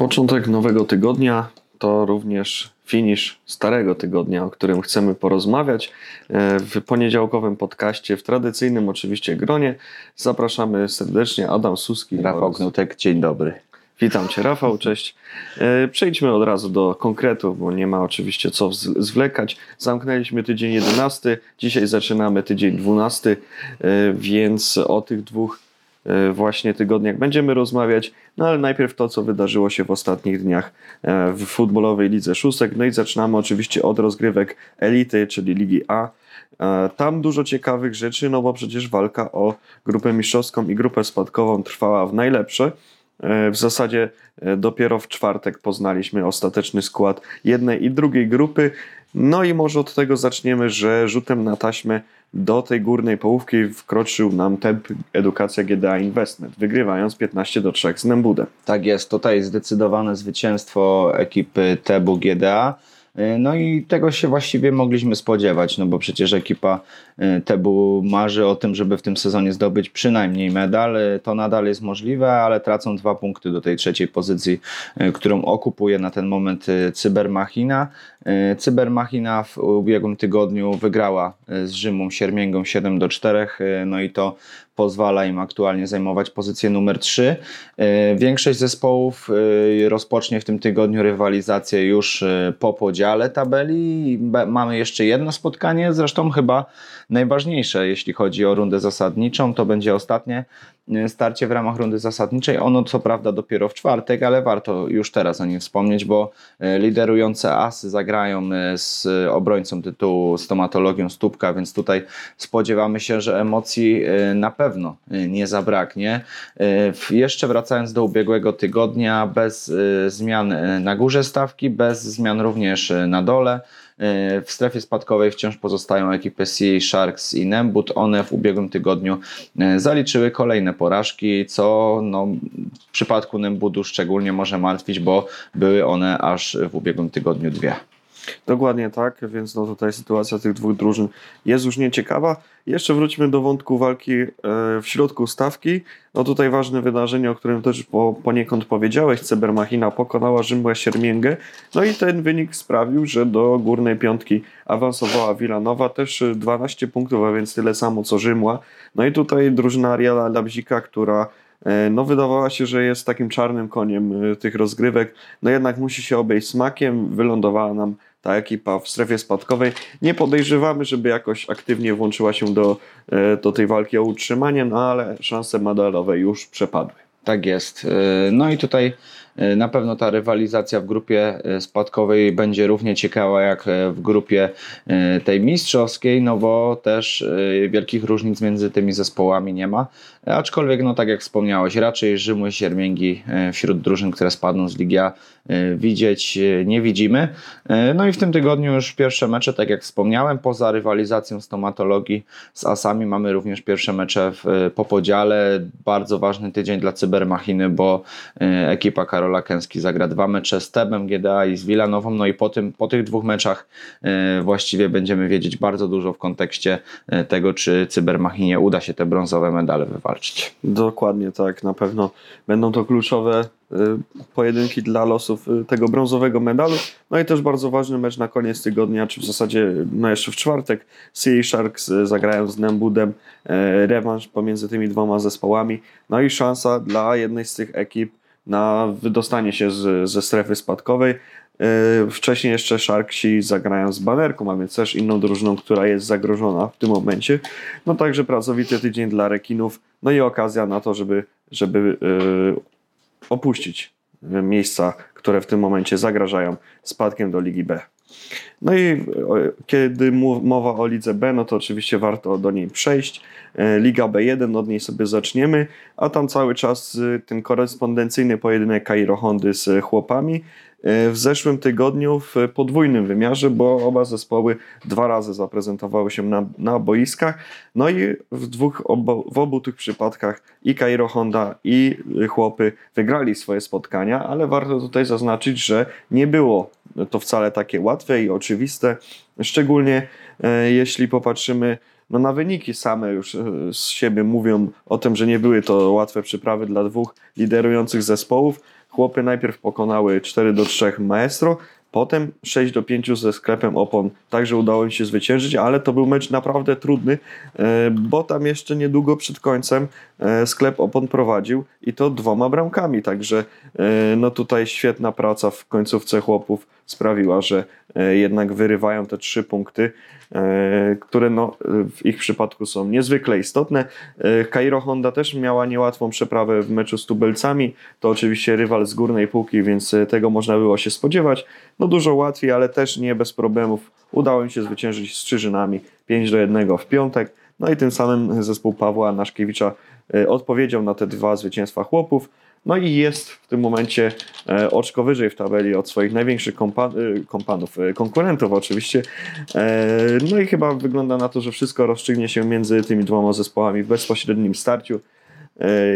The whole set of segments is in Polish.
Początek nowego tygodnia to również finisz starego tygodnia, o którym chcemy porozmawiać. E, w poniedziałkowym podcaście, w tradycyjnym oczywiście gronie. Zapraszamy serdecznie Adam Suski. Rafał. Knutek, dzień dobry. Witam Cię Rafał, cześć. E, przejdźmy od razu do konkretów, bo nie ma oczywiście co zwlekać. Zamknęliśmy tydzień 11, dzisiaj zaczynamy tydzień 12, e, więc o tych dwóch właśnie tygodniach będziemy rozmawiać, no ale najpierw to, co wydarzyło się w ostatnich dniach e, w futbolowej lidze szóstek. No i zaczynamy oczywiście od rozgrywek elity, czyli Ligi A. E, tam dużo ciekawych rzeczy, no bo przecież walka o grupę mistrzowską i grupę spadkową trwała w najlepsze. W zasadzie dopiero w czwartek poznaliśmy ostateczny skład jednej i drugiej grupy. No i może od tego zaczniemy, że rzutem na taśmę do tej górnej połówki wkroczył nam temp edukacja GDA Investment, wygrywając 15 do 3 z Nembudem. Tak jest, tutaj zdecydowane zwycięstwo ekipy Tebu GDA. No i tego się właściwie mogliśmy spodziewać, no bo przecież ekipa e, Tebu marzy o tym, żeby w tym sezonie zdobyć przynajmniej medal. To nadal jest możliwe, ale tracą dwa punkty do tej trzeciej pozycji, którą okupuje na ten moment Cybermachina. Cybermachina w ubiegłym tygodniu wygrała z Rzymą Siermięgą 7 do 4, no i to pozwala im aktualnie zajmować pozycję numer 3. E, większość zespołów e, rozpocznie w tym tygodniu rywalizację już e, po podziale tabeli. Mamy jeszcze jedno spotkanie, zresztą chyba najważniejsze, jeśli chodzi o rundę zasadniczą. To będzie ostatnie starcie w ramach rundy zasadniczej. Ono co prawda dopiero w czwartek, ale warto już teraz o nim wspomnieć, bo liderujące asy zagrają z obrońcą tytułu stomatologią Stópka, więc tutaj spodziewamy się, że emocji na pewno nie zabraknie. Jeszcze wracając do ubiegłego tygodnia, bez zmian na górze stawki, bez zmian również na dole. W strefie spadkowej wciąż pozostają ekipy Sea Sharks i Nembut. One w ubiegłym tygodniu zaliczyły kolejne porażki, co no, w przypadku Nembudu szczególnie może martwić, bo były one aż w ubiegłym tygodniu dwie. Dokładnie tak, więc no tutaj sytuacja tych dwóch drużyn jest już nieciekawa. Jeszcze wróćmy do wątku walki e, w środku stawki. No tutaj ważne wydarzenie, o którym też poniekąd powiedziałeś. Cybermachina pokonała Rzymłę Siermięgę. No i ten wynik sprawił, że do górnej piątki awansowała Wilanowa. Też 12 punktów, a więc tyle samo co Rzymła. No i tutaj drużyna Ariela Labzika, która e, no wydawała się, że jest takim czarnym koniem e, tych rozgrywek. No jednak musi się obejść smakiem. Wylądowała nam ta ekipa w strefie spadkowej. Nie podejrzewamy, żeby jakoś aktywnie włączyła się do, e, do tej walki o utrzymanie, no ale szanse medalowe już przepadły. Tak jest. E, no i tutaj na pewno ta rywalizacja w grupie spadkowej będzie równie ciekawa jak w grupie tej mistrzowskiej, no bo też wielkich różnic między tymi zespołami nie ma. Aczkolwiek, no tak jak wspomniałeś, raczej Rzymły Siermięgi wśród drużyn, które spadną z Ligi A E, widzieć e, nie widzimy. E, no i w tym tygodniu już pierwsze mecze, tak jak wspomniałem, poza rywalizacją stomatologii z Asami mamy również pierwsze mecze w, po podziale. Bardzo ważny tydzień dla Cybermachiny, bo ekipa Karola Kęski zagra dwa mecze z Tebem, GDA i z Wilanową. No i po, tym, po tych dwóch meczach właściwie będziemy wiedzieć bardzo dużo w kontekście tego, czy Cybermachinie uda się te brązowe medale wywalczyć. Dokładnie tak, na pewno będą to kluczowe Y, pojedynki dla losów tego brązowego medalu. No i też bardzo ważny mecz na koniec tygodnia, czy w zasadzie no jeszcze w czwartek. Sea Sharks zagrają z Nembudem rewanż pomiędzy tymi dwoma zespołami. No i szansa dla jednej z tych ekip na wydostanie się z, ze strefy spadkowej. Wcześniej jeszcze Sharksi zagrają z Banerką, a więc też inną drużyną, która jest zagrożona w tym momencie. No także pracowity tydzień dla rekinów, no i okazja na to, żeby, żeby opuścić miejsca, które w tym momencie zagrażają spadkiem do Ligi B. No i kiedy mowa o Lidze B, no to oczywiście warto do niej przejść. E, Liga B1, od niej sobie zaczniemy, a tam cały czas ten korespondencyjny pojedynek Kairo Hondy z chłopami. E, w zeszłym tygodniu w podwójnym wymiarze, bo oba zespoły dwa razy zaprezentowały się na, na boiskach. No i w, dwóch, obo, w obu tych przypadkach i Cairo Honda i chłopy wygrali swoje spotkania, ale warto tutaj zaznaczyć, że nie było to wcale takie łatwe i oczywiste, szczególnie e, jeśli popatrzymy no na wyniki same już e, z siebie mówią o tym, że nie były to łatwe przyprawy dla dwóch liderujących zespołów. Chłopy najpierw pokonały 4 do 3 Maestro, Potem 6 do 5 ze sklepem opon. Także udało im się zwyciężyć, ale to był mecz naprawdę trudny, e, bo tam jeszcze niedługo przed końcem e, sklep opon prowadził i to dwoma bramkami, także e, no tutaj świetna praca w końcówce chłopów sprawiła, że jednak wyrywają te trzy punkty, które no, w ich przypadku są niezwykle istotne. Cairo Honda też miała niełatwą przeprawę w meczu z tubelcami, to oczywiście rywal z górnej półki, więc tego można było się spodziewać no dużo łatwiej, ale też nie bez problemów. Udało im się zwyciężyć z Czyżynami 5 do 1 w piątek. No i tym samym zespół Pawła Naszkiewicza e, odpowiedział na te dwa zwycięstwa chłopów. No i jest w tym momencie e, oczko wyżej w tabeli od swoich największych kompa e, kompanów, konkurentów oczywiście. No i chyba wygląda na to, że wszystko rozstrzygnie się między tymi dwoma zespołami w bezpośrednim starciu.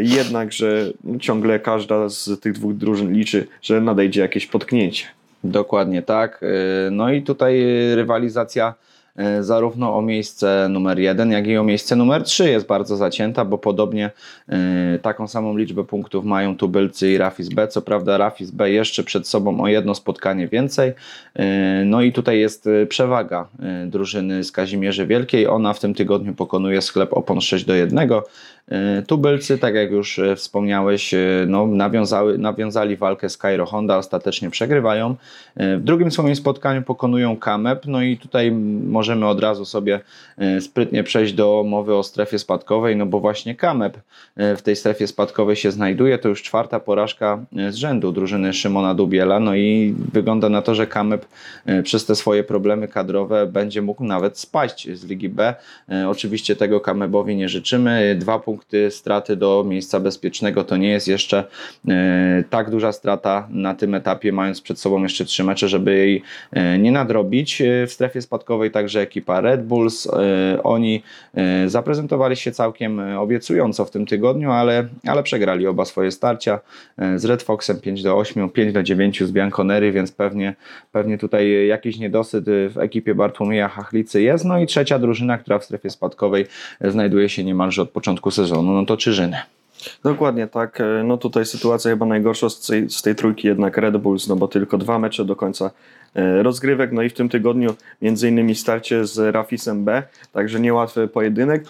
Jednakże ciągle każda z tych dwóch drużyn liczy, że nadejdzie jakieś potknięcie. Dokładnie tak. No i tutaj rywalizacja zarówno o miejsce numer jeden, jak i o miejsce numer trzy jest bardzo zacięta, bo podobnie y, taką samą liczbę punktów mają tubylcy i Rafis B. Co prawda Rafis B jeszcze przed sobą o jedno spotkanie więcej. No i tutaj jest przewaga drużyny z Kazimierzy Wielkiej. Ona w tym tygodniu pokonuje sklep Opon 6 do 1. E, tubylcy, tak jak już e, wspomniałeś, e, no, nawiązały, nawiązali walkę z Cairo Honda, ostatecznie przegrywają. W drugim swoim spotkaniu pokonują Kamep, no i tutaj możemy od razu sobie sprytnie przejść do mowy o strefie spadkowej, no bo właśnie Kamep w tej strefie spadkowej się znajduje. To już czwarta porażka z rzędu drużyny Szymona Dubiela, no i wygląda na to, że Kamep przez te swoje problemy kadrowe będzie mógł nawet spaść z Ligi B. Oczywiście tego Kamebowi nie życzymy. Dwa punkty punkty straty do miejsca bezpiecznego to nie jest jeszcze e, tak duża strata na tym etapie, mając przed sobą jeszcze trzy mecze, żeby jej e, nie nadrobić. E, w strefie spadkowej także ekipa Red Bulls. Oni zaprezentowali się całkiem obiecująco w tym tygodniu, ale, ale przegrali oba swoje starcia z Red Foxem 5 do 8, 5 do 9 z Bianconery, więc pewnie, pewnie tutaj jakiś niedosyt w ekipie Bartłomieja Hachlicy jest. No i trzecia drużyna, która w strefie spadkowej znajduje się niemalże od początku sezonu sezonu, no to Czyżyny. Dokładnie tak. E, no tutaj sytuacja chyba najgorsza z tej, z tej trójki jednak Red Bulls, no bo tylko dwa mecze do końca e, rozgrywek. No i w tym tygodniu między innymi starcie z Rafisem B, także niełatwy pojedynek.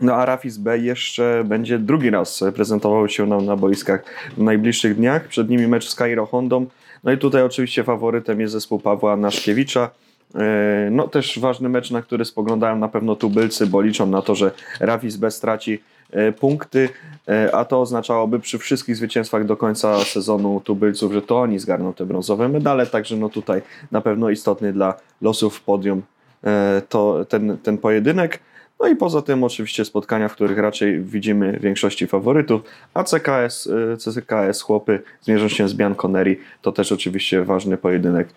No a Rafis B jeszcze będzie drugi raz prezentował się nam na boiskach w najbliższych dniach. Przed nimi mecz z Cairo Hondą. No i tutaj oczywiście faworytem jest zespół Pawła Naszkiewicza. E, no też ważny mecz, na który spoglądają na pewno tubylcy, bo liczą na to, że Rafis B straci punkty, e, a to oznaczałoby przy wszystkich zwycięstwach do końca sezonu tubylców, że to oni zgarną te brązowe medale, także no tutaj na pewno istotny dla losów podium to ten, ten pojedynek. No i poza tym oczywiście spotkania, w których raczej widzimy większości faworytów, a CKS, CKS chłopy zmierzą się z Bianconeri. To też oczywiście ważny pojedynek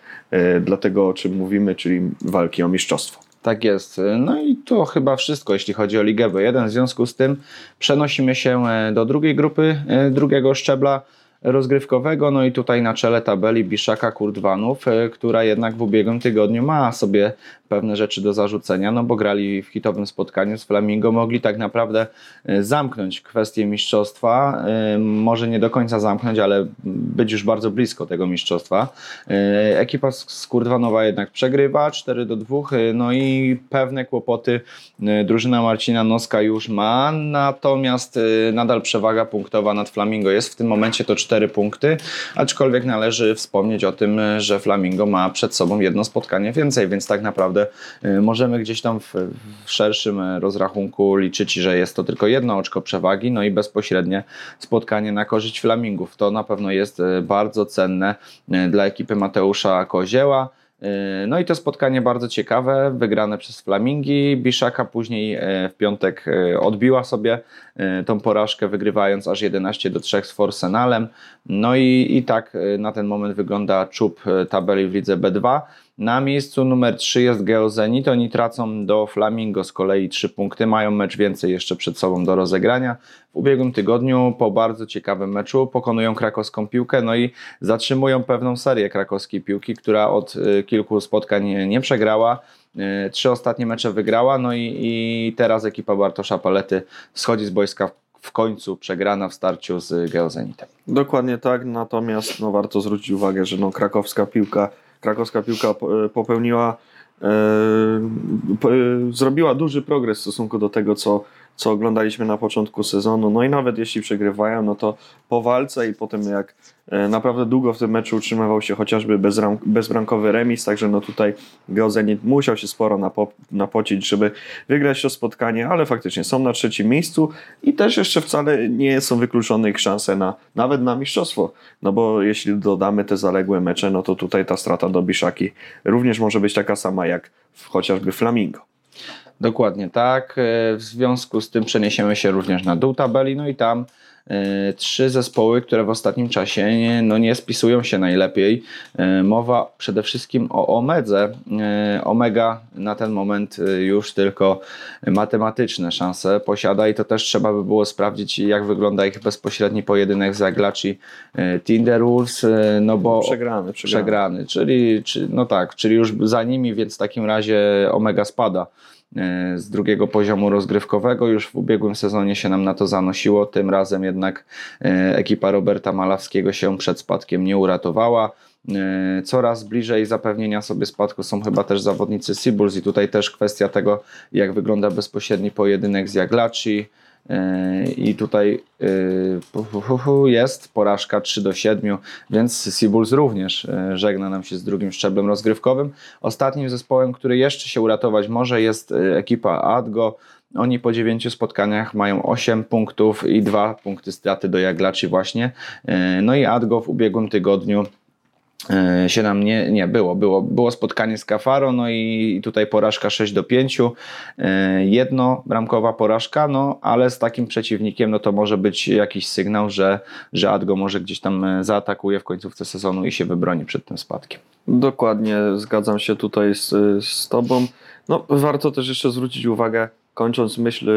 dla tego, o czym mówimy, czyli walki o mistrzostwo. Tak jest. No i to chyba wszystko, jeśli chodzi o Ligę B1. W związku z tym przenosimy się e, do drugiej grupy, e, drugiego szczebla rozgrywkowego. No i tutaj na czele tabeli Biszaka Kurdwanów, e, która jednak w ubiegłym tygodniu ma sobie pewne rzeczy do zarzucenia, no bo grali w hitowym spotkaniu z Flamingo, mogli tak naprawdę e, zamknąć kwestię mistrzostwa, e, może nie do końca zamknąć, ale być już bardzo blisko tego mistrzostwa. Ekipa z Kurdwanowa jednak przegrywa 4 do 2, no i pewne kłopoty drużyna Marcina Noska już ma, natomiast nadal przewaga punktowa nad Flamingo jest w tym momencie to 4 4 punkty, aczkolwiek należy wspomnieć o tym, że Flamingo ma przed sobą jedno spotkanie więcej, więc tak naprawdę y, możemy gdzieś tam w, w szerszym rozrachunku liczyć, że jest to tylko jedno oczko przewagi, no i bezpośrednie spotkanie na korzyść Flamingów. To na pewno jest y, bardzo cenne y, dla ekipy Mateusza Kozieła. No i to spotkanie bardzo ciekawe, wygrane przez Flamingi. Biszaka później e, w piątek e, odbiła sobie e, tą porażkę, wygrywając aż 11 do 3 z Forsenalem. No i, i tak na ten moment wygląda czub tabeli w lidze B2. Na miejscu numer 3 jest Geozenit. Oni tracą do Flamingo z kolei 3 punkty. Mają mecz więcej jeszcze przed sobą do rozegrania. W ubiegłym tygodniu po bardzo ciekawym meczu pokonują krakowską piłkę, no i zatrzymują pewną serię krakowskiej piłki, która od y, kilku spotkań nie przegrała. Y, trzy ostatnie mecze wygrała, no i, i teraz ekipa Bartosza Palety schodzi z boiska w końcu przegrana w starciu z Geozenitem. Dokładnie tak, natomiast no, warto zwrócić uwagę, że no, krakowska piłka, krakowska piłka popełniła, e, po, zrobiła duży progres w stosunku do tego, co co oglądaliśmy na początku sezonu. No i nawet jeśli przegrywają, no to po walce i po tym jak e, naprawdę długo w tym meczu utrzymywał się chociażby bezram, bezbramkowy remis, także no tutaj Geozenit musiał się sporo napo, napocić, żeby wygrać to spotkanie, ale faktycznie są na trzecim miejscu i też jeszcze wcale nie są wykluczone ich szanse na, nawet na mistrzostwo, no bo jeśli dodamy te zaległe mecze, no to tutaj ta strata do Biszaki również może być taka sama jak w, chociażby Flamingo. Dokładnie tak. E, w związku z tym przeniesiemy się również na dół tabeli, no i tam e, trzy zespoły, które w ostatnim czasie nie, no nie spisują się najlepiej. E, mowa przede wszystkim o Omedze. Omega na ten moment już tylko matematyczne szanse posiada i to też trzeba by było sprawdzić, jak wygląda ich bezpośredni pojedynek z Aglaci Tinderwolves, no bo przegrany, przegrany. przegrany czyli, czy, no tak, czyli już za nimi, więc w takim razie Omega spada z drugiego poziomu rozgrywkowego. Już w ubiegłym sezonie się nam na to zanosiło, tym razem jednak e, ekipa Roberta Malawskiego się przed spadkiem nie uratowała. E, coraz bliżej zapewnienia sobie spadku są chyba też zawodnicy Seabulls i tutaj też kwestia tego, jak wygląda bezpośredni pojedynek z Jaglaci. I tutaj y, jest porażka 3 do 7, więc Seabulls również y, żegna nam się z drugim szczeblem rozgrywkowym. Ostatnim zespołem, który jeszcze się uratować może jest ekipa Adgo. Oni po 9 spotkaniach mają 8 punktów i 2 punkty straty do Jaglaczy właśnie. No i Adgo w ubiegłym tygodniu E, się nam nie, nie było. było. Było spotkanie z Kafaro, no i tutaj porażka 6 do 5. E, jedno bramkowa porażka, no ale z takim przeciwnikiem, no to może być jakiś sygnał, że, że Adgo może gdzieś tam e, zaatakuje w końcówce sezonu i się wybroni przed tym spadkiem. Dokładnie, zgadzam się tutaj z, z Tobą. No, warto też jeszcze zwrócić uwagę kończąc myśl,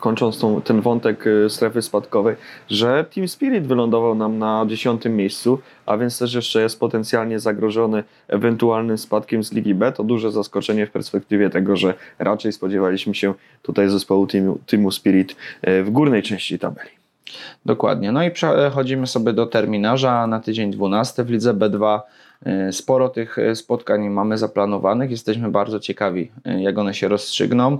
kończąc tą, ten wątek y, strefy spadkowej, że Team Spirit wylądował nam na dziesiątym miejscu, a więc też jeszcze jest potencjalnie zagrożony ewentualnym spadkiem z Ligi B. To duże zaskoczenie w perspektywie tego, że raczej spodziewaliśmy się tutaj zespołu Teamu, teamu Spirit y, w górnej części tabeli. Dokładnie. No i przechodzimy sobie do terminarza na tydzień 12 w Lidze B2. E, sporo tych e, spotkań mamy zaplanowanych, jesteśmy bardzo ciekawi, e, jak one się rozstrzygną.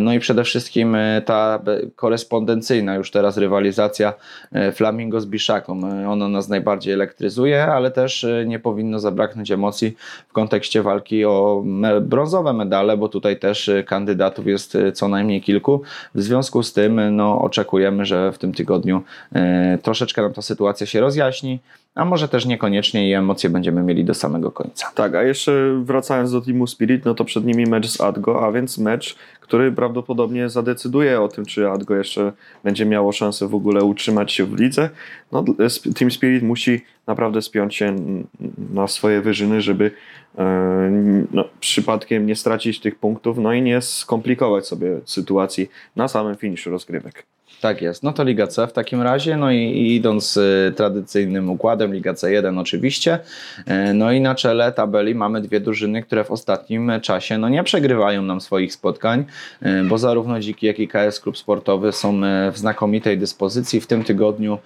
No i przede wszystkim ta korespondencyjna już teraz rywalizacja Flamingo z Biszaką. Ona nas najbardziej elektryzuje, ale też nie powinno zabraknąć emocji w kontekście walki o brązowe medale, bo tutaj też kandydatów jest co najmniej kilku. W związku z tym no, oczekujemy, że w tym tygodniu troszeczkę nam ta sytuacja się rozjaśni a może też niekoniecznie i emocje będziemy mieli do samego końca. Tak, a jeszcze wracając do Teamu Spirit, no to przed nimi mecz z Adgo, a więc mecz, który prawdopodobnie zadecyduje o tym, czy Adgo jeszcze będzie miało szansę w ogóle utrzymać się w lidze. No, Team Spirit musi naprawdę spiąć się na swoje wyżyny, żeby e, no, przypadkiem nie stracić tych punktów, no i nie skomplikować sobie sytuacji na samym finiszu rozgrywek. Tak jest. No to Liga C w takim razie. No i, i idąc y, tradycyjnym układem, Liga C1 oczywiście. Y, no i na czele tabeli mamy dwie drużyny, które w ostatnim czasie no nie przegrywają nam swoich spotkań, y, bo zarówno Dziki, jak i KS Klub Sportowy są w znakomitej dyspozycji. W tym tygodniu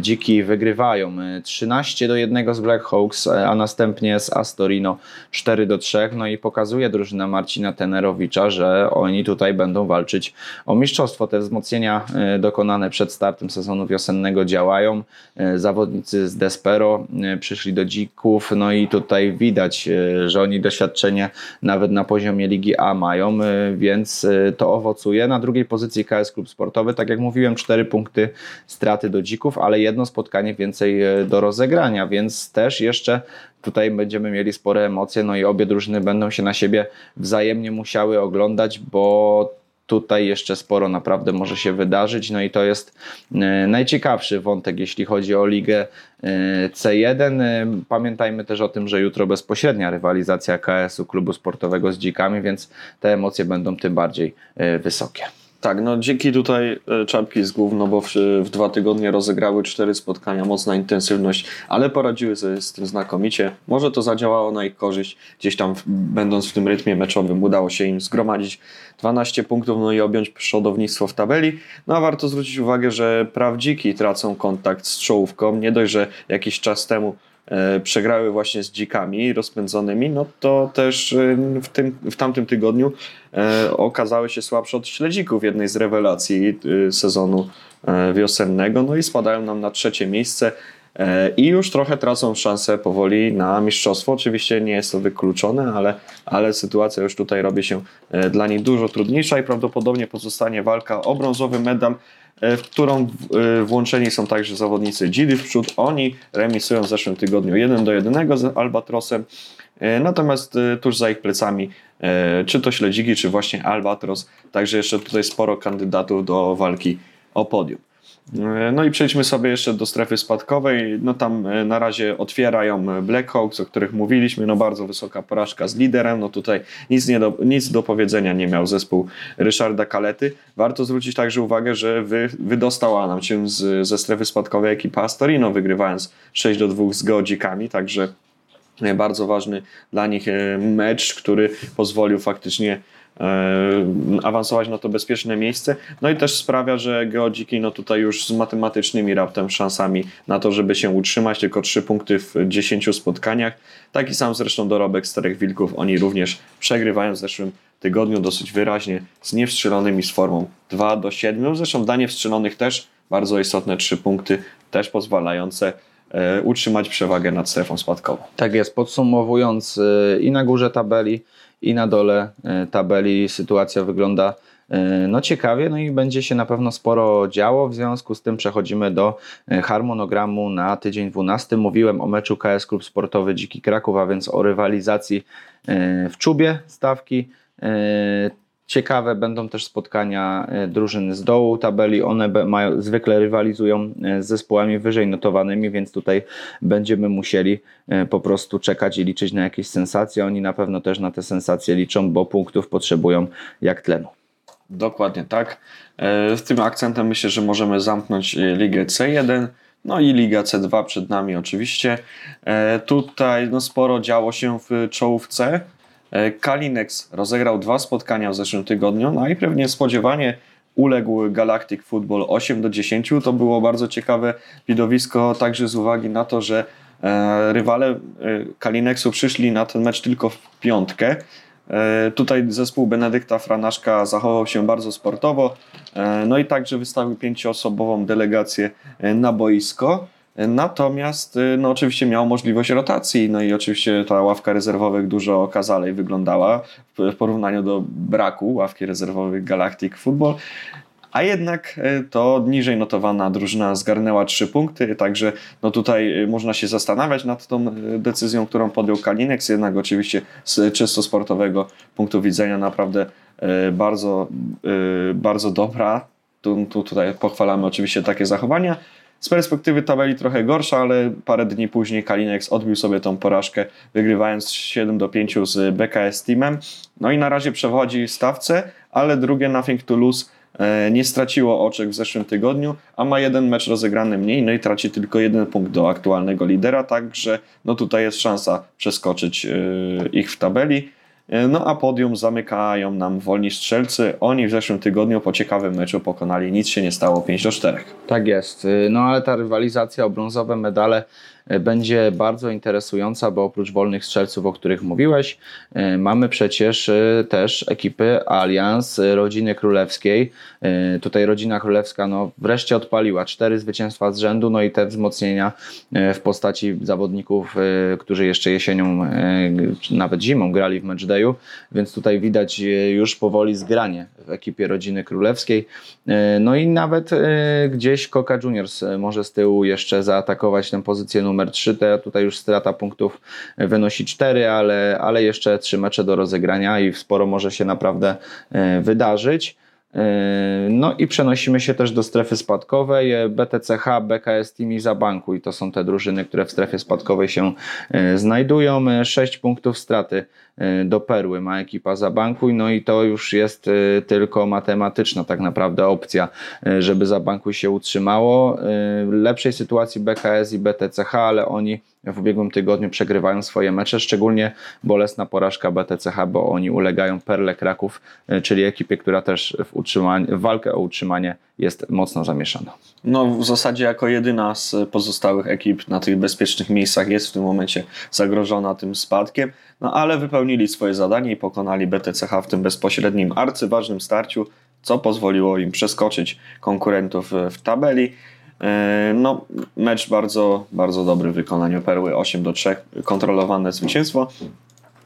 Dziki wygrywają 13 do 1 z Black Hawks, a następnie z Astorino 4 do 3. No i pokazuje drużyna Marcina Tenerowicza, że oni tutaj będą walczyć o mistrzostwo. Te wzmocnienia E, dokonane przed startem sezonu wiosennego działają. E, zawodnicy z Despero e, przyszli do Dzików, no i tutaj widać, że oni doświadczenie nawet na poziomie Ligi A mają, więc to owocuje. Na drugiej pozycji KS Klub Sportowy, tak jak mówiłem, cztery punkty straty do Dzików, ale jedno spotkanie więcej do rozegrania, więc też jeszcze tutaj będziemy mieli spore emocje, no i obie drużyny będą się na siebie wzajemnie musiały oglądać, bo tutaj jeszcze sporo naprawdę może się wydarzyć. No i to jest e, najciekawszy wątek, jeśli chodzi o ligę e, C1. E, pamiętajmy też o tym, że jutro bezpośrednia rywalizacja KS-u klubu sportowego z dzikami, więc te emocje będą tym bardziej wysokie. Tak, no dzięki tutaj e, czapki z głów, no bo w, w, dwa tygodnie rozegrały cztery spotkania, mocna intensywność, ale poradziły sobie z tym znakomicie. Może to zadziałało na ich korzyść, gdzieś tam w, będąc w tym rytmie meczowym udało się im zgromadzić 12 punktów, no i objąć przodownictwo w tabeli. No a warto zwrócić uwagę, że prawdziki tracą kontakt z czołówką, nie dość, że jakiś czas temu przegrały właśnie z dzikami rozpędzonymi, no to też e, w, tym, w tamtym tygodniu e, okazały się słabsze od śledzików, jednej z rewelacji sezonu wiosennego, no i spadają nam na trzecie miejsce i już trochę tracą szansę powoli na mistrzostwo. Oczywiście nie jest to wykluczone, ale, ale sytuacja już tutaj robi się dla nich dużo trudniejsza i prawdopodobnie pozostanie walka o brązowy medal E, w którą e, włączeni są także zawodnicy Dzidy w przód. Oni remisują w zeszłym tygodniu 1 do 1 z Albatrosem. E, natomiast tuż za ich plecami, czy to śledziki, czy właśnie Albatros, także jeszcze tutaj sporo kandydatów do walki o podium. No i przejdźmy sobie jeszcze do strefy spadkowej. No tam e, na razie otwierają Blackhawks, o których mówiliśmy. No bardzo wysoka porażka z liderem. No tutaj nic, nie do, nic do powiedzenia nie miał zespół Ryszarda Kalety. Warto zwrócić także uwagę, że wy, wydostała nam się z, ze strefy spadkowej ekipa Astorino, wygrywając 6 do 2 z Geodzikami, także bardzo ważny dla nich e, mecz, który pozwolił faktycznie E, awansować na to bezpieczne miejsce. No i też sprawia, że geodziki no tutaj już z matematycznymi raptem szansami na to, żeby się utrzymać, tylko 3 punkty w 10 spotkaniach. Taki sam zresztą dorobek Starych Wilków, oni również przegrywają w zeszłym tygodniu dosyć wyraźnie z niewstrzelonymi z formą 2 do 7. Zresztą dla niewstrzelonych też bardzo istotne 3 punkty, też pozwalające e, utrzymać przewagę nad strefą spadkową. Tak jest, podsumowując e, i na górze tabeli i na dole e, tabeli sytuacja wygląda e, no ciekawie, no i będzie się na pewno sporo działo. W związku z tym przechodzimy do e, harmonogramu na tydzień 12. Mówiłem o meczu KS Klub Sportowy Dziki Kraków, a więc o rywalizacji w czubie stawki. Ciekawe będą też spotkania e, drużyn z dołu tabeli. One mają, zwykle rywalizują e, z zespołami wyżej notowanymi, więc tutaj będziemy musieli e, po prostu czekać i liczyć na jakieś sensacje. Oni na pewno też na te sensacje liczą, bo punktów potrzebują jak tlenu. Dokładnie tak. Z tym akcentem myślę, że możemy zamknąć Ligę C1. No i Liga C2 przed nami oczywiście. Tutaj no, sporo działo się w czołówce. E, Kalinex rozegrał dwa spotkania w zeszłym tygodniu, no i pewnie spodziewanie uległ Galactic Football 8 do 10. To było bardzo ciekawe widowisko, także z uwagi na to, że e, rywale e, Kalinexu przyszli na ten mecz tylko w piątkę. Tutaj zespół Benedykta Franaszka zachował się bardzo sportowo, no i także wystawił pięcioosobową delegację na boisko. Natomiast y, no, oczywiście miał możliwość rotacji, no i oczywiście ta ławka rezerwowych dużo okazalej wyglądała w porównaniu do braku ławki rezerwowych Galactic Football. A jednak y, to niżej notowana drużyna zgarnęła trzy punkty, także no tutaj y, można się zastanawiać nad tą decyzją, którą podjął Kalinex, jednak oczywiście z czysto sportowego punktu widzenia naprawdę bardzo, bardzo dobra. Tu, tu, tutaj pochwalamy oczywiście takie zachowania. Z perspektywy tabeli trochę gorsza, ale parę dni później Kalinex odbił sobie tą porażkę, wygrywając 7 do 5 z BKS Teamem. No i na razie przewodzi stawce, ale drugie Nothing to Lose e, nie straciło oczek w zeszłym tygodniu, a ma jeden mecz rozegrany mniej, no i traci tylko jeden punkt do aktualnego lidera, także no tutaj jest szansa przeskoczyć e, ich w tabeli. E, no a podium zamykają nam wolni strzelcy. Oni w zeszłym tygodniu po ciekawym meczu pokonali, nic się nie stało, 5 do 4. Tak jest. Y, no ale ta rywalizacja o brązowe medale będzie bardzo interesująca, bo oprócz wolnych strzelców, o których mówiłeś, e, mamy przecież e, też ekipy Allianz rodziny królewskiej. Tutaj rodzina królewska no, wreszcie odpaliła cztery zwycięstwa z rzędu, no i te wzmocnienia w postaci zawodników, którzy jeszcze jesienią, nawet zimą grali w matchdayu, więc tutaj widać już powoli zgranie w ekipie rodziny królewskiej. No i nawet gdzieś Coca Juniors może z tyłu jeszcze zaatakować tę pozycję numer numer 3, to tutaj już strata punktów wynosi 4, ale, ale jeszcze 3 mecze do rozegrania i sporo może się naprawdę e, wydarzyć. No i przenosimy się też do strefy spadkowej. BTCH, BKS Team i Zabanku i to są te drużyny, które w strefie spadkowej się znajdują. 6 punktów straty do Perły ma ekipa Zabankuj, no i to już jest tylko matematyczna tak naprawdę opcja, żeby Zabankuj się utrzymało. Lepszej sytuacji BKS i BTCH, ale oni w ubiegłym tygodniu przegrywają swoje mecze, szczególnie bolesna porażka BTCH, bo oni ulegają Perle Kraków, e, czyli ekipie, która też w, w walkę o utrzymanie jest mocno zamieszana. No w zasadzie jako jedyna z pozostałych ekip na tych bezpiecznych miejscach jest w tym momencie zagrożona tym spadkiem, no ale wypełnili swoje zadanie i pokonali BTCH w tym bezpośrednim arcyważnym starciu, co pozwoliło im przeskoczyć konkurentów w tabeli. E, no, mecz bardzo, bardzo dobry w wykonaniu Perły 8 do 3, kontrolowane zwycięstwo.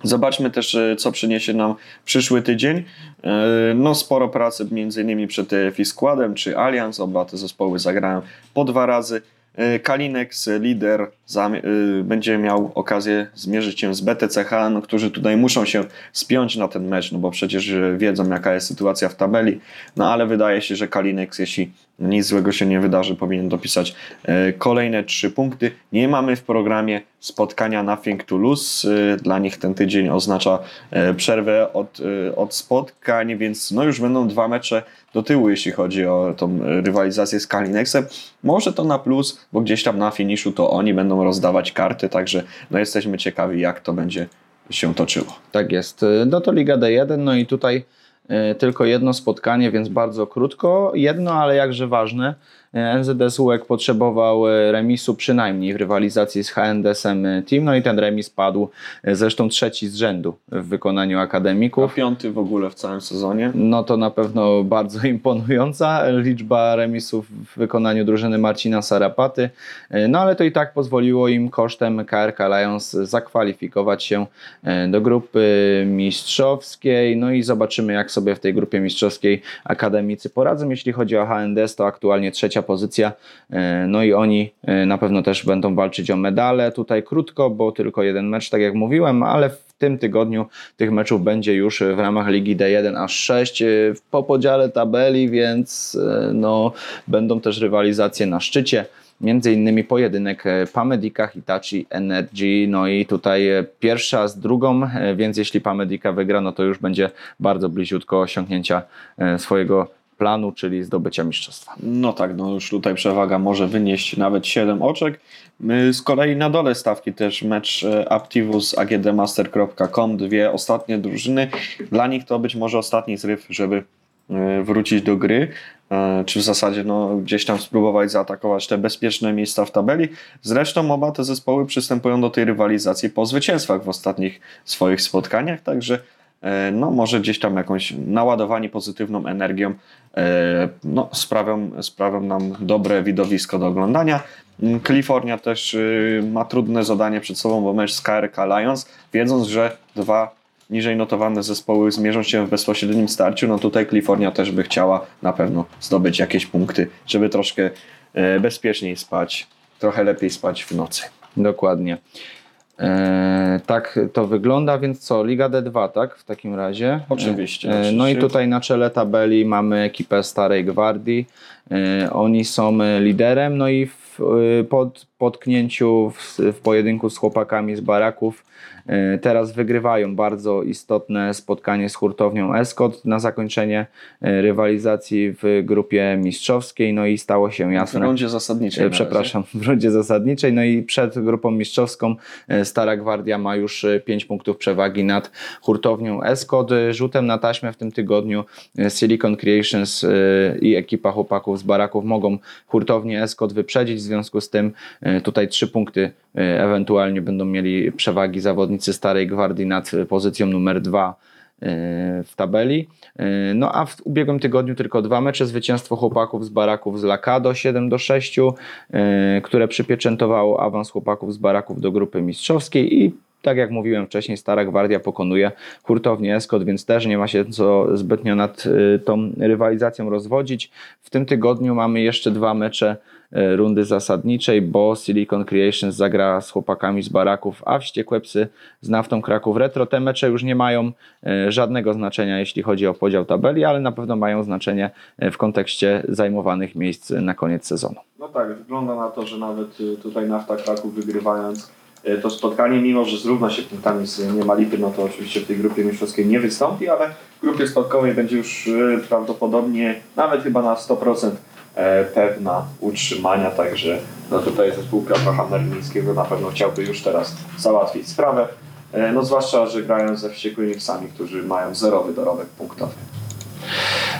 Zobaczmy też, e, co przyniesie nam przyszły tydzień. E, no, sporo pracy między innymi przed Fiskładem czy Allianz. Oba te zespoły zagrają po dwa razy. Kalinex, lider, będzie miał okazję zmierzyć się z BTCH, no, którzy tutaj muszą się spiąć na ten mecz, no bo przecież wiedzą, jaka jest sytuacja w tabeli. No ale wydaje się, że Kalinex, jeśli nic złego się nie wydarzy, powinien dopisać e, kolejne trzy punkty. Nie mamy w programie spotkania Nothing to Lose. E, dla nich ten tydzień oznacza e, przerwę od, od spotkań, więc no już będą dwa mecze do tyłu, jeśli chodzi o tą rywalizację z Kalinexem. Może to na plus, bo gdzieś tam na finiszu to oni będą rozdawać karty, także no jesteśmy ciekawi, jak to będzie się toczyło. Tak jest. No to Liga D1, no i tutaj tylko jedno spotkanie, więc bardzo krótko. Jedno, ale jakże ważne. NZS UEK potrzebował e, remisu przynajmniej w rywalizacji z HNDS-em e, Team, no i ten remis padł e, zresztą trzeci z rzędu w wykonaniu akademików. A piąty w ogóle w całym sezonie. No to na pewno bardzo imponująca liczba remisów w wykonaniu drużyny Marcina Sarapaty, no ale to i tak pozwoliło im kosztem KRK Lions zakwalifikować się do grupy mistrzowskiej, no i zobaczymy jak sobie w tej grupie mistrzowskiej akademicy poradzą. Jeśli chodzi o HNDS, to aktualnie trzecia trzecia pozycja. E, no i oni e, na pewno też będą walczyć o medale. Tutaj krótko, bo tylko jeden mecz, tak jak mówiłem, ale w tym tygodniu tych meczów będzie już w ramach Ligi D1 aż 6 e, po podziale tabeli, więc no, będą też rywalizacje na szczycie między innymi pojedynek Pamedika, Hitachi, Energy, no i tutaj pierwsza z drugą, więc jeśli Pamedika wygra, no to już będzie bardzo bliziutko osiągnięcia swojego planu, czyli zdobycia mistrzostwa. No tak, no już tutaj przewaga może wynieść nawet 7 oczek. Z kolei na dole stawki też mecz e, Aptivus agdmaster.com, dwie ostatnie drużyny. Dla nich to być może ostatni zryw, żeby e, wrócić do gry, e, czy w zasadzie no, gdzieś tam spróbować zaatakować te bezpieczne miejsca w tabeli. Zresztą oba te zespoły przystępują do tej rywalizacji po zwycięstwach w ostatnich swoich spotkaniach, także no może gdzieś tam jakąś naładowanie pozytywną energią e, no, sprawią, sprawią nam dobre widowisko do oglądania. Mm, Kalifornia też y, ma trudne zadanie przed sobą, bo mecz z KRK Lions, wiedząc, że dwa niżej notowane zespoły zmierzą się w bezpośrednim starciu, no tutaj Kalifornia też by chciała na pewno zdobyć jakieś punkty, żeby troszkę e, bezpieczniej spać, trochę lepiej spać w nocy. Dokładnie. E, tak to wygląda, więc co? Liga D2, tak? W takim razie. Oczywiście. E, no i tutaj na czele tabeli mamy ekipę Starej Gwardii. E, oni są liderem, no i w, pod potknięciu w, w pojedynku z chłopakami z baraków E, teraz wygrywają bardzo istotne spotkanie z hurtownią Escot na zakończenie e, rywalizacji w grupie mistrzowskiej. No i stało się jasne. W rundzie zasadniczej. E, przepraszam, w rundzie zasadniczej. No i przed grupą mistrzowską Stara Gwardia ma już 5 punktów przewagi nad hurtownią Escot. Rzutem na taśmę w tym tygodniu Silicon Creations i ekipa chłopaków z baraków mogą hurtownię Escot wyprzedzić. W związku z tym tutaj 3 punkty ewentualnie będą mieli przewagi zawodnicy Starej Gwardii nad pozycją numer dwa e, w tabeli. E, no a w ubiegłym tygodniu tylko dwa mecze, zwycięstwo chłopaków z baraków z Lakado 7 do 6, e, które przypieczętowało awans chłopaków z baraków do grupy mistrzowskiej i tak jak mówiłem wcześniej, Stara Gwardia pokonuje hurtownię Escot, więc też nie ma się co zbytnio nad tą rywalizacją rozwodzić. W tym tygodniu mamy jeszcze dwa mecze rundy zasadniczej, bo Silicon Creations zagra z chłopakami z Baraków, a Wściekłe Psy z Naftą Kraków Retro. Te mecze już nie mają y, żadnego znaczenia, jeśli chodzi o podział tabeli, ale na pewno mają znaczenie y, w kontekście zajmowanych miejsc na koniec sezonu. No tak, wygląda na to, że nawet tutaj Nafta Kraków wygrywając to spotkanie, mimo że zrówna się punktami z Niemalipy, no to oczywiście w tej grupie mistrzowskiej nie wystąpi, ale w grupie spadkowej będzie już prawdopodobnie nawet chyba na 100% e, pewna utrzymania, także no tutaj zespół Krafa Hammerlińskiego na pewno chciałby już teraz załatwić sprawę. E, No zwłaszcza, że grają ze wściekłymi którzy mają zerowy dorobek punktowy.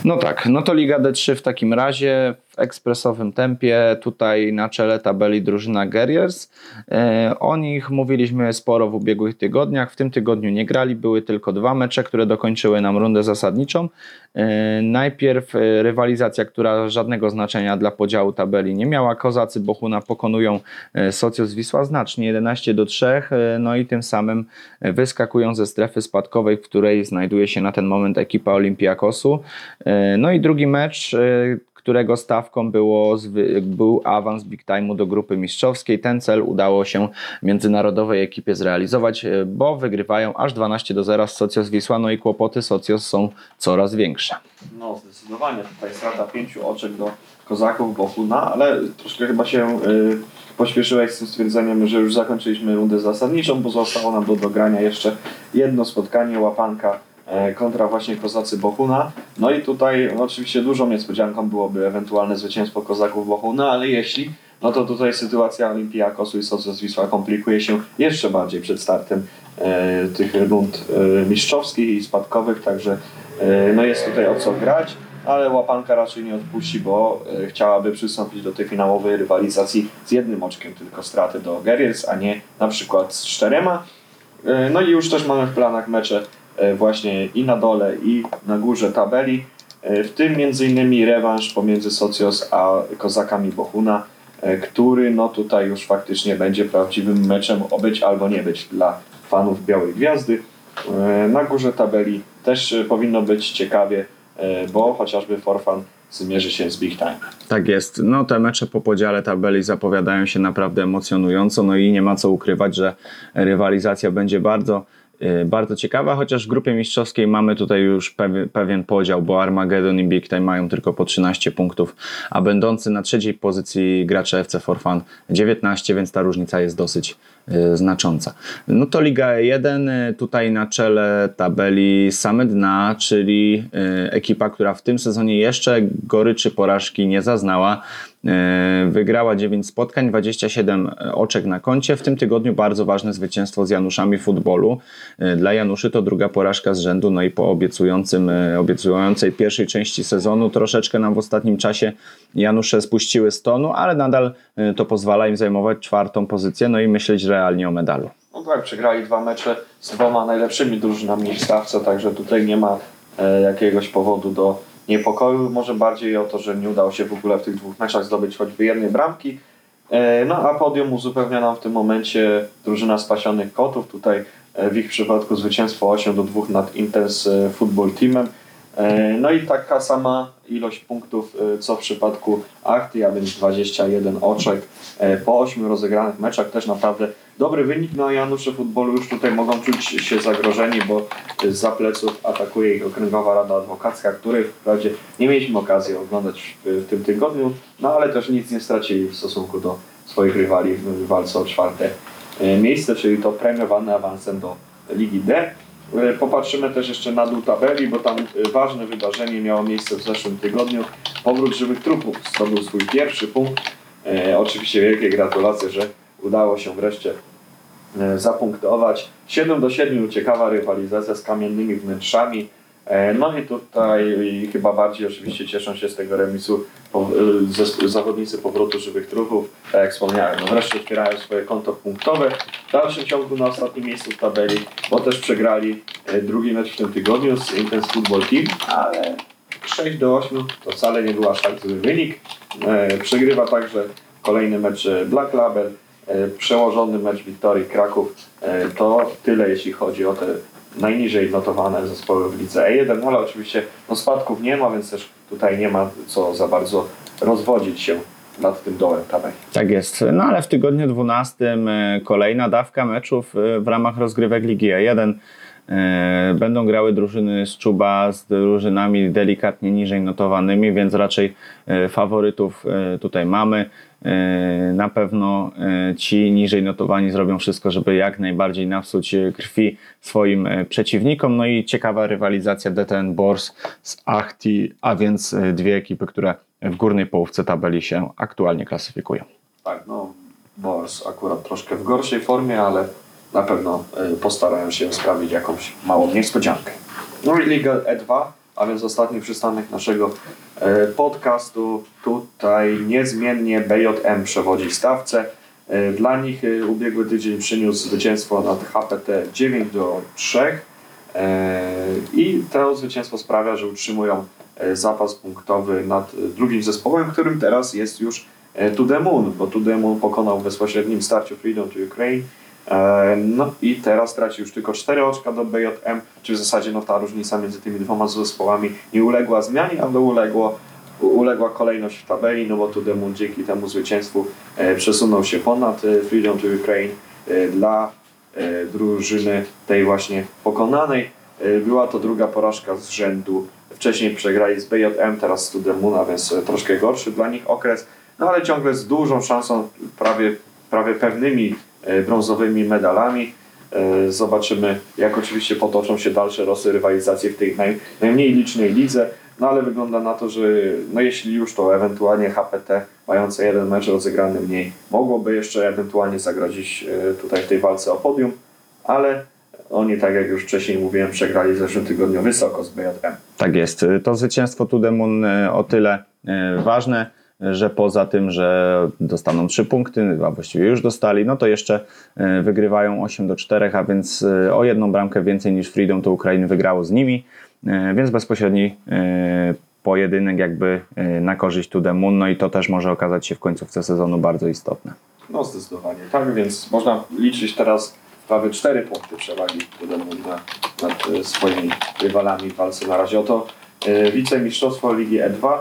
No tak, no to Liga D3 w takim razie w ekspresowym tempie. Tutaj na czele tabeli drużyna Guerriers. E, o nich mówiliśmy sporo w ubiegłych tygodniach. W tym tygodniu nie grali, były tylko dwa mecze, które dokończyły nam rundę zasadniczą. E, najpierw e, rywalizacja, która żadnego znaczenia dla podziału tabeli nie miała. Kozacy Bochuna pokonują Socios Wisła znacznie 11 do 3, e, no i tym samym wyskakują ze strefy spadkowej, w której znajduje się na ten moment ekipa Olympiakosu. E, No i drugi mecz, którego stawką było, był awans Big Time'u do grupy mistrzowskiej. Ten cel udało się międzynarodowej ekipie zrealizować, e, bo wygrywają aż 12 do 0 z Socios Wisła, no i kłopoty Socios są coraz większe. No, zdecydowanie tutaj strata pięciu oczek do kozaków Bohuna, ale troszkę chyba się y, pośpieszyłeś z tym stwierdzeniem, że już zakończyliśmy rundę zasadniczą, bo zostało nam do dogrania jeszcze jedno spotkanie, łapanka kontra właśnie kozacy Bohuna. No i tutaj oczywiście dużą niespodzianką byłoby ewentualne zwycięstwo kozaków Bohuna, ale jeśli, no to tutaj sytuacja Olimpiakosu i Socios Wisła komplikuje się jeszcze bardziej przed startem e, tych rund e, mistrzowskich i spadkowych, także e, no jest tutaj o co grać, ale łapanka raczej nie odpuści, bo e, chciałaby przystąpić do tej finałowej rywalizacji z jednym oczkiem tylko straty do Guerriers, a nie na przykład z czterema. E, No i już też mamy w planach mecze e, właśnie i na dole i na górze tabeli, e, w tym m.in. rewanż pomiędzy Socios a Kozakami Bohuna, e, który no tutaj już faktycznie będzie prawdziwym meczem o być albo nie być dla fanów Białej Gwiazdy. E, Na górze tabeli też e, powinno być ciekawie, e, bo chociażby Forfan zmierzy się z Big Time. Tak jest. No te mecze po podziale tabeli zapowiadają się naprawdę emocjonująco, no i nie ma co ukrywać, że rywalizacja będzie bardzo bardzo ciekawa, chociaż w grupie mistrzowskiej mamy tutaj już pewien, podział, bo Armageddon i Big Time mają tylko po 13 punktów, a będący na trzeciej pozycji gracze FC Forfan 19, więc ta różnica jest dosyć y, znacząca. No to Liga 1 y, tutaj na czele tabeli same dna, czyli y, ekipa, która w tym sezonie jeszcze goryczy porażki nie zaznała. Y, Wygrała 9 spotkań, 27 oczek na koncie. W tym tygodniu bardzo ważne zwycięstwo z Januszami futbolu. Y, Dla Januszy to druga porażka z rzędu, no i po obiecującym, obiecującej pierwszej części sezonu troszeczkę nam w ostatnim czasie Janusze spuściły z tonu, ale nadal to pozwala im zajmować czwartą pozycję, no i myśleć realnie o medalu. No tak, przegrali dwa mecze z dwoma najlepszymi drużynami w stawce, także tutaj nie ma e, jakiegoś powodu do niepokoju. Może bardziej o to, że nie udało się w ogóle w tych dwóch meczach zdobyć choćby jednej bramki. E, no a podium uzupełnia nam w tym momencie drużyna spasionych kotów. Tutaj e, w ich przypadku zwycięstwo 8 do 2 nad Intense Football Teamem. E, No i taka sama ilość punktów e, co w przypadku Achty, a więc 21 oczek e, po 8 rozegranych meczach. Też naprawdę dobry wynik. No a Janusze futbolu już tutaj mogą czuć się zagrożeni, bo za pleców atakuje ich Okręgowa Rada Adwokacka, której wprawdzie nie mieliśmy okazji oglądać w, tym tygodniu, no ale też nic nie stracili w stosunku do swoich rywali w walce o czwarte miejsce, czyli to premiowane awansem do Ligi D. E, Popatrzymy też jeszcze na dół tabeli, bo tam e, ważne wydarzenie miało miejsce w zeszłym tygodniu. Powrót żywych trupów zdobył swój pierwszy punkt. E, oczywiście wielkie gratulacje, że udało się wreszcie e, zapunktować. 7 do 7 ciekawa rywalizacja z kamiennymi wnętrzami. E, No i tutaj chyba bardziej oczywiście cieszą się z tego remisu e, zawodnicy powrotu żywych trupów. Tak jak wspomniałem, no wreszcie otwierają swoje konto punktowe. W dalszym ciągu na ostatnim miejscu w tabeli, bo też przegrali e, drugi mecz w tym tygodniu z Intense Football Team, ale 6 do 8 to wcale nie był aż tak zły wynik. Przegrywa także kolejny mecz Black Label. przełożony mecz Wiktorii Kraków. To tyle jeśli chodzi o te najniżej notowane zespoły w lidze E1, ale oczywiście no spadków nie ma, więc też tutaj nie ma co za bardzo rozwodzić się nad tym dołem tabeli. Tak jest. No ale w tygodniu 12 e, kolejna dawka meczów e, w ramach rozgrywek Ligi A1. E, Będą grały drużyny z Czuba z drużynami delikatnie niżej notowanymi, więc raczej e, faworytów e, tutaj mamy. Na pewno ci niżej notowani zrobią wszystko, żeby jak najbardziej napsuć krwi swoim przeciwnikom. No i ciekawa rywalizacja DTN Bors z Achti, a więc dwie ekipy, które w górnej połówce tabeli się aktualnie klasyfikują. Tak, no Bors akurat troszkę w gorszej formie, ale na pewno y, postarają się sprawić jakąś małą niespodziankę. No i Liga E2, a więc ostatni przystanek naszego y, podcastu. Tutaj niezmiennie BJM przewodzi stawce. Y, Dla nich ubiegły tydzień przyniósł zwycięstwo nad HPT 9 do 3 i to zwycięstwo sprawia, że utrzymują zapas punktowy nad drugim zespołem, którym teraz jest już To The Moon, bo To The Moon pokonał w bezpośrednim starciu Freedom to Ukraine. E, No i teraz traci już tylko 4 oczka do BJM, czy w zasadzie no, ta różnica między tymi dwoma zespołami nie uległa zmianie, ale uległo, uległa kolejność w tabeli, no bo Moon dzięki temu zwycięstwu e, przesunął się ponad e, Freedom to Ukraine dla drużyny tej właśnie pokonanej. Była to druga porażka z rzędu. Wcześniej przegrali z BJM, teraz z Tudemuna, więc troszkę gorszy dla nich okres. No ale ciągle z dużą szansą, prawie, prawie pewnymi brązowymi medalami. E, Zobaczymy, jak oczywiście potoczą się dalsze losy rywalizacji w tej naj, najmniej licznej lidze. No ale wygląda na to, że no jeśli już to ewentualnie HPT mające jeden mecz rozegrany mniej mogłoby jeszcze ewentualnie zagrozić e, tutaj w tej walce o podium, ale oni tak jak już wcześniej mówiłem przegrali w zeszłym tygodniu wysoko z BJM. Tak jest. To zwycięstwo Tudemun e, o tyle e, ważne, że poza tym, że dostaną 3 punkty, a właściwie już dostali, no to jeszcze e, wygrywają 8 do 4, a więc e, o jedną bramkę więcej niż Freedom to Ukrainy wygrało z nimi, e, więc bezpośredni pojedynek jakby na korzyść Tudemun, no i to też może okazać się w końcówce sezonu bardzo istotne. No zdecydowanie tak, więc można liczyć teraz prawie 4 punkty przewagi Tudemon na, nad swoimi rywalami w walce na razie o to wicemistrzostwo Ligi E2.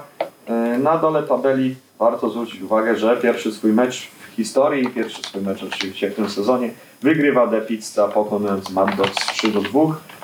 E, Na dole tabeli warto zwrócić uwagę, że pierwszy swój mecz w historii, pierwszy swój mecz oczywiście w tym sezonie wygrywa De Pizza pokonując Mad Dogs 3 do 2,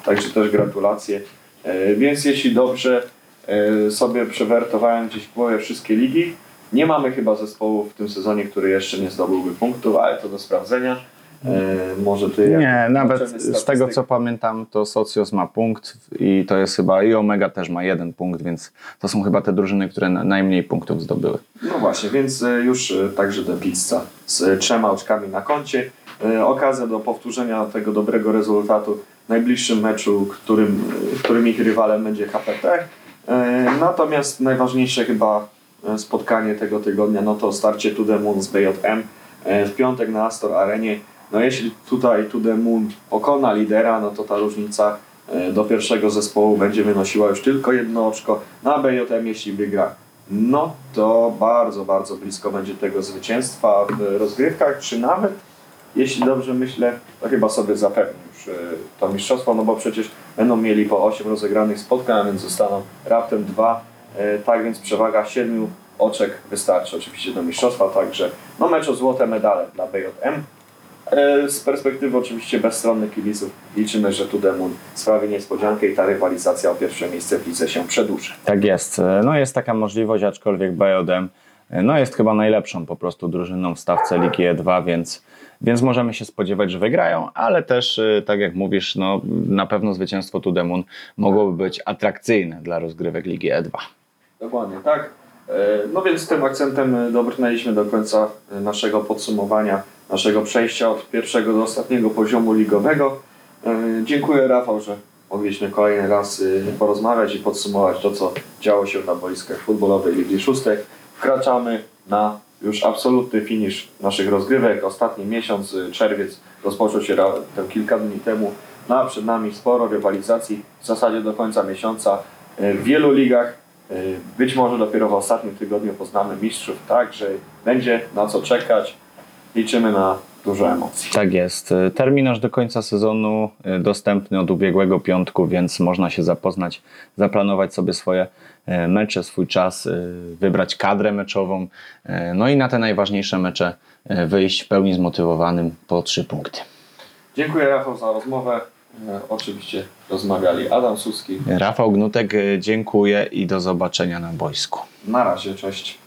także też gratulacje. E, Więc jeśli dobrze e, sobie przewertowałem gdzieś w głowie wszystkie ligi, nie mamy chyba zespołu w tym sezonie, który jeszcze nie zdobyłby punktów, ale to do sprawdzenia. E, może ty Nie, nawet z tego co pamiętam, to Socios ma punkt i to jest chyba i Omega też ma jeden punkt, więc to są chyba te drużyny, które na- najmniej punktów zdobyły. No właśnie, więc e, już e, także do pizza z trzema oczkami na koncie. Okazja do powtórzenia tego dobrego rezultatu w najbliższym meczu, którym, którym ich rywalem będzie HPT. Natomiast najważniejsze chyba spotkanie tego tygodnia, no to starcie To The Moon z BJM w piątek na Astor Arenie. No jeśli tutaj Moon pokona lidera, no to ta różnica e, do pierwszego zespołu będzie wynosiła już tylko jedno oczko. Na BJM jeśli wygra no to bardzo, bardzo blisko będzie tego zwycięstwa w rozgrywkach, czy nawet, jeśli dobrze myślę, to chyba sobie zapewni już e, to mistrzostwo, no bo przecież będą mieli po 8 rozegranych spotkań, a więc zostaną raptem dwa, e, tak więc przewaga 7 oczek wystarczy oczywiście do mistrzostwa, także no mecz o złote medale dla BJM. E, Z perspektywy oczywiście bezstronnych kibiców liczymy, że Tudemun sprawi niespodziankę i ta rywalizacja o pierwsze miejsce w lidze się przedłuży. Tak jest. No jest taka możliwość, aczkolwiek BJM no jest chyba najlepszą po prostu drużyną w stawce Ligi E2, więc, więc możemy się spodziewać, że wygrają, ale też tak jak mówisz, no na pewno zwycięstwo Tudemun mogłoby być atrakcyjne dla rozgrywek Ligi E2. Dokładnie, tak. E, No więc tym akcentem e, dobrnęliśmy do końca e, naszego podsumowania, naszego przejścia od pierwszego do ostatniego poziomu ligowego. E, Dziękuję Rafał, że mogliśmy kolejny raz e, porozmawiać i podsumować to, co działo się na boiskach futbolowej Ligi Szóstek. Wkraczamy na już absolutny finisz naszych rozgrywek. Ostatni miesiąc, e, czerwiec, rozpoczął się raptem kilka dni temu. No a przed nami sporo rywalizacji, w zasadzie do końca miesiąca e, w wielu ligach. Być może dopiero w ostatnim tygodniu poznamy mistrzów, tak, że będzie na co czekać. Liczymy na dużo emocji. Tak jest. Y, Terminarz do końca sezonu y, dostępny od ubiegłego piątku, więc można się zapoznać, zaplanować sobie swoje y, mecze, swój czas, wybrać kadrę meczową, no i na te najważniejsze mecze wyjść w pełni zmotywowanym po trzy punkty. Dziękuję Rafał za rozmowę. Oczywiście rozmawiali Adam Suski. Rafał Gnutek, dziękuję i do zobaczenia na boisku. Na razie, cześć.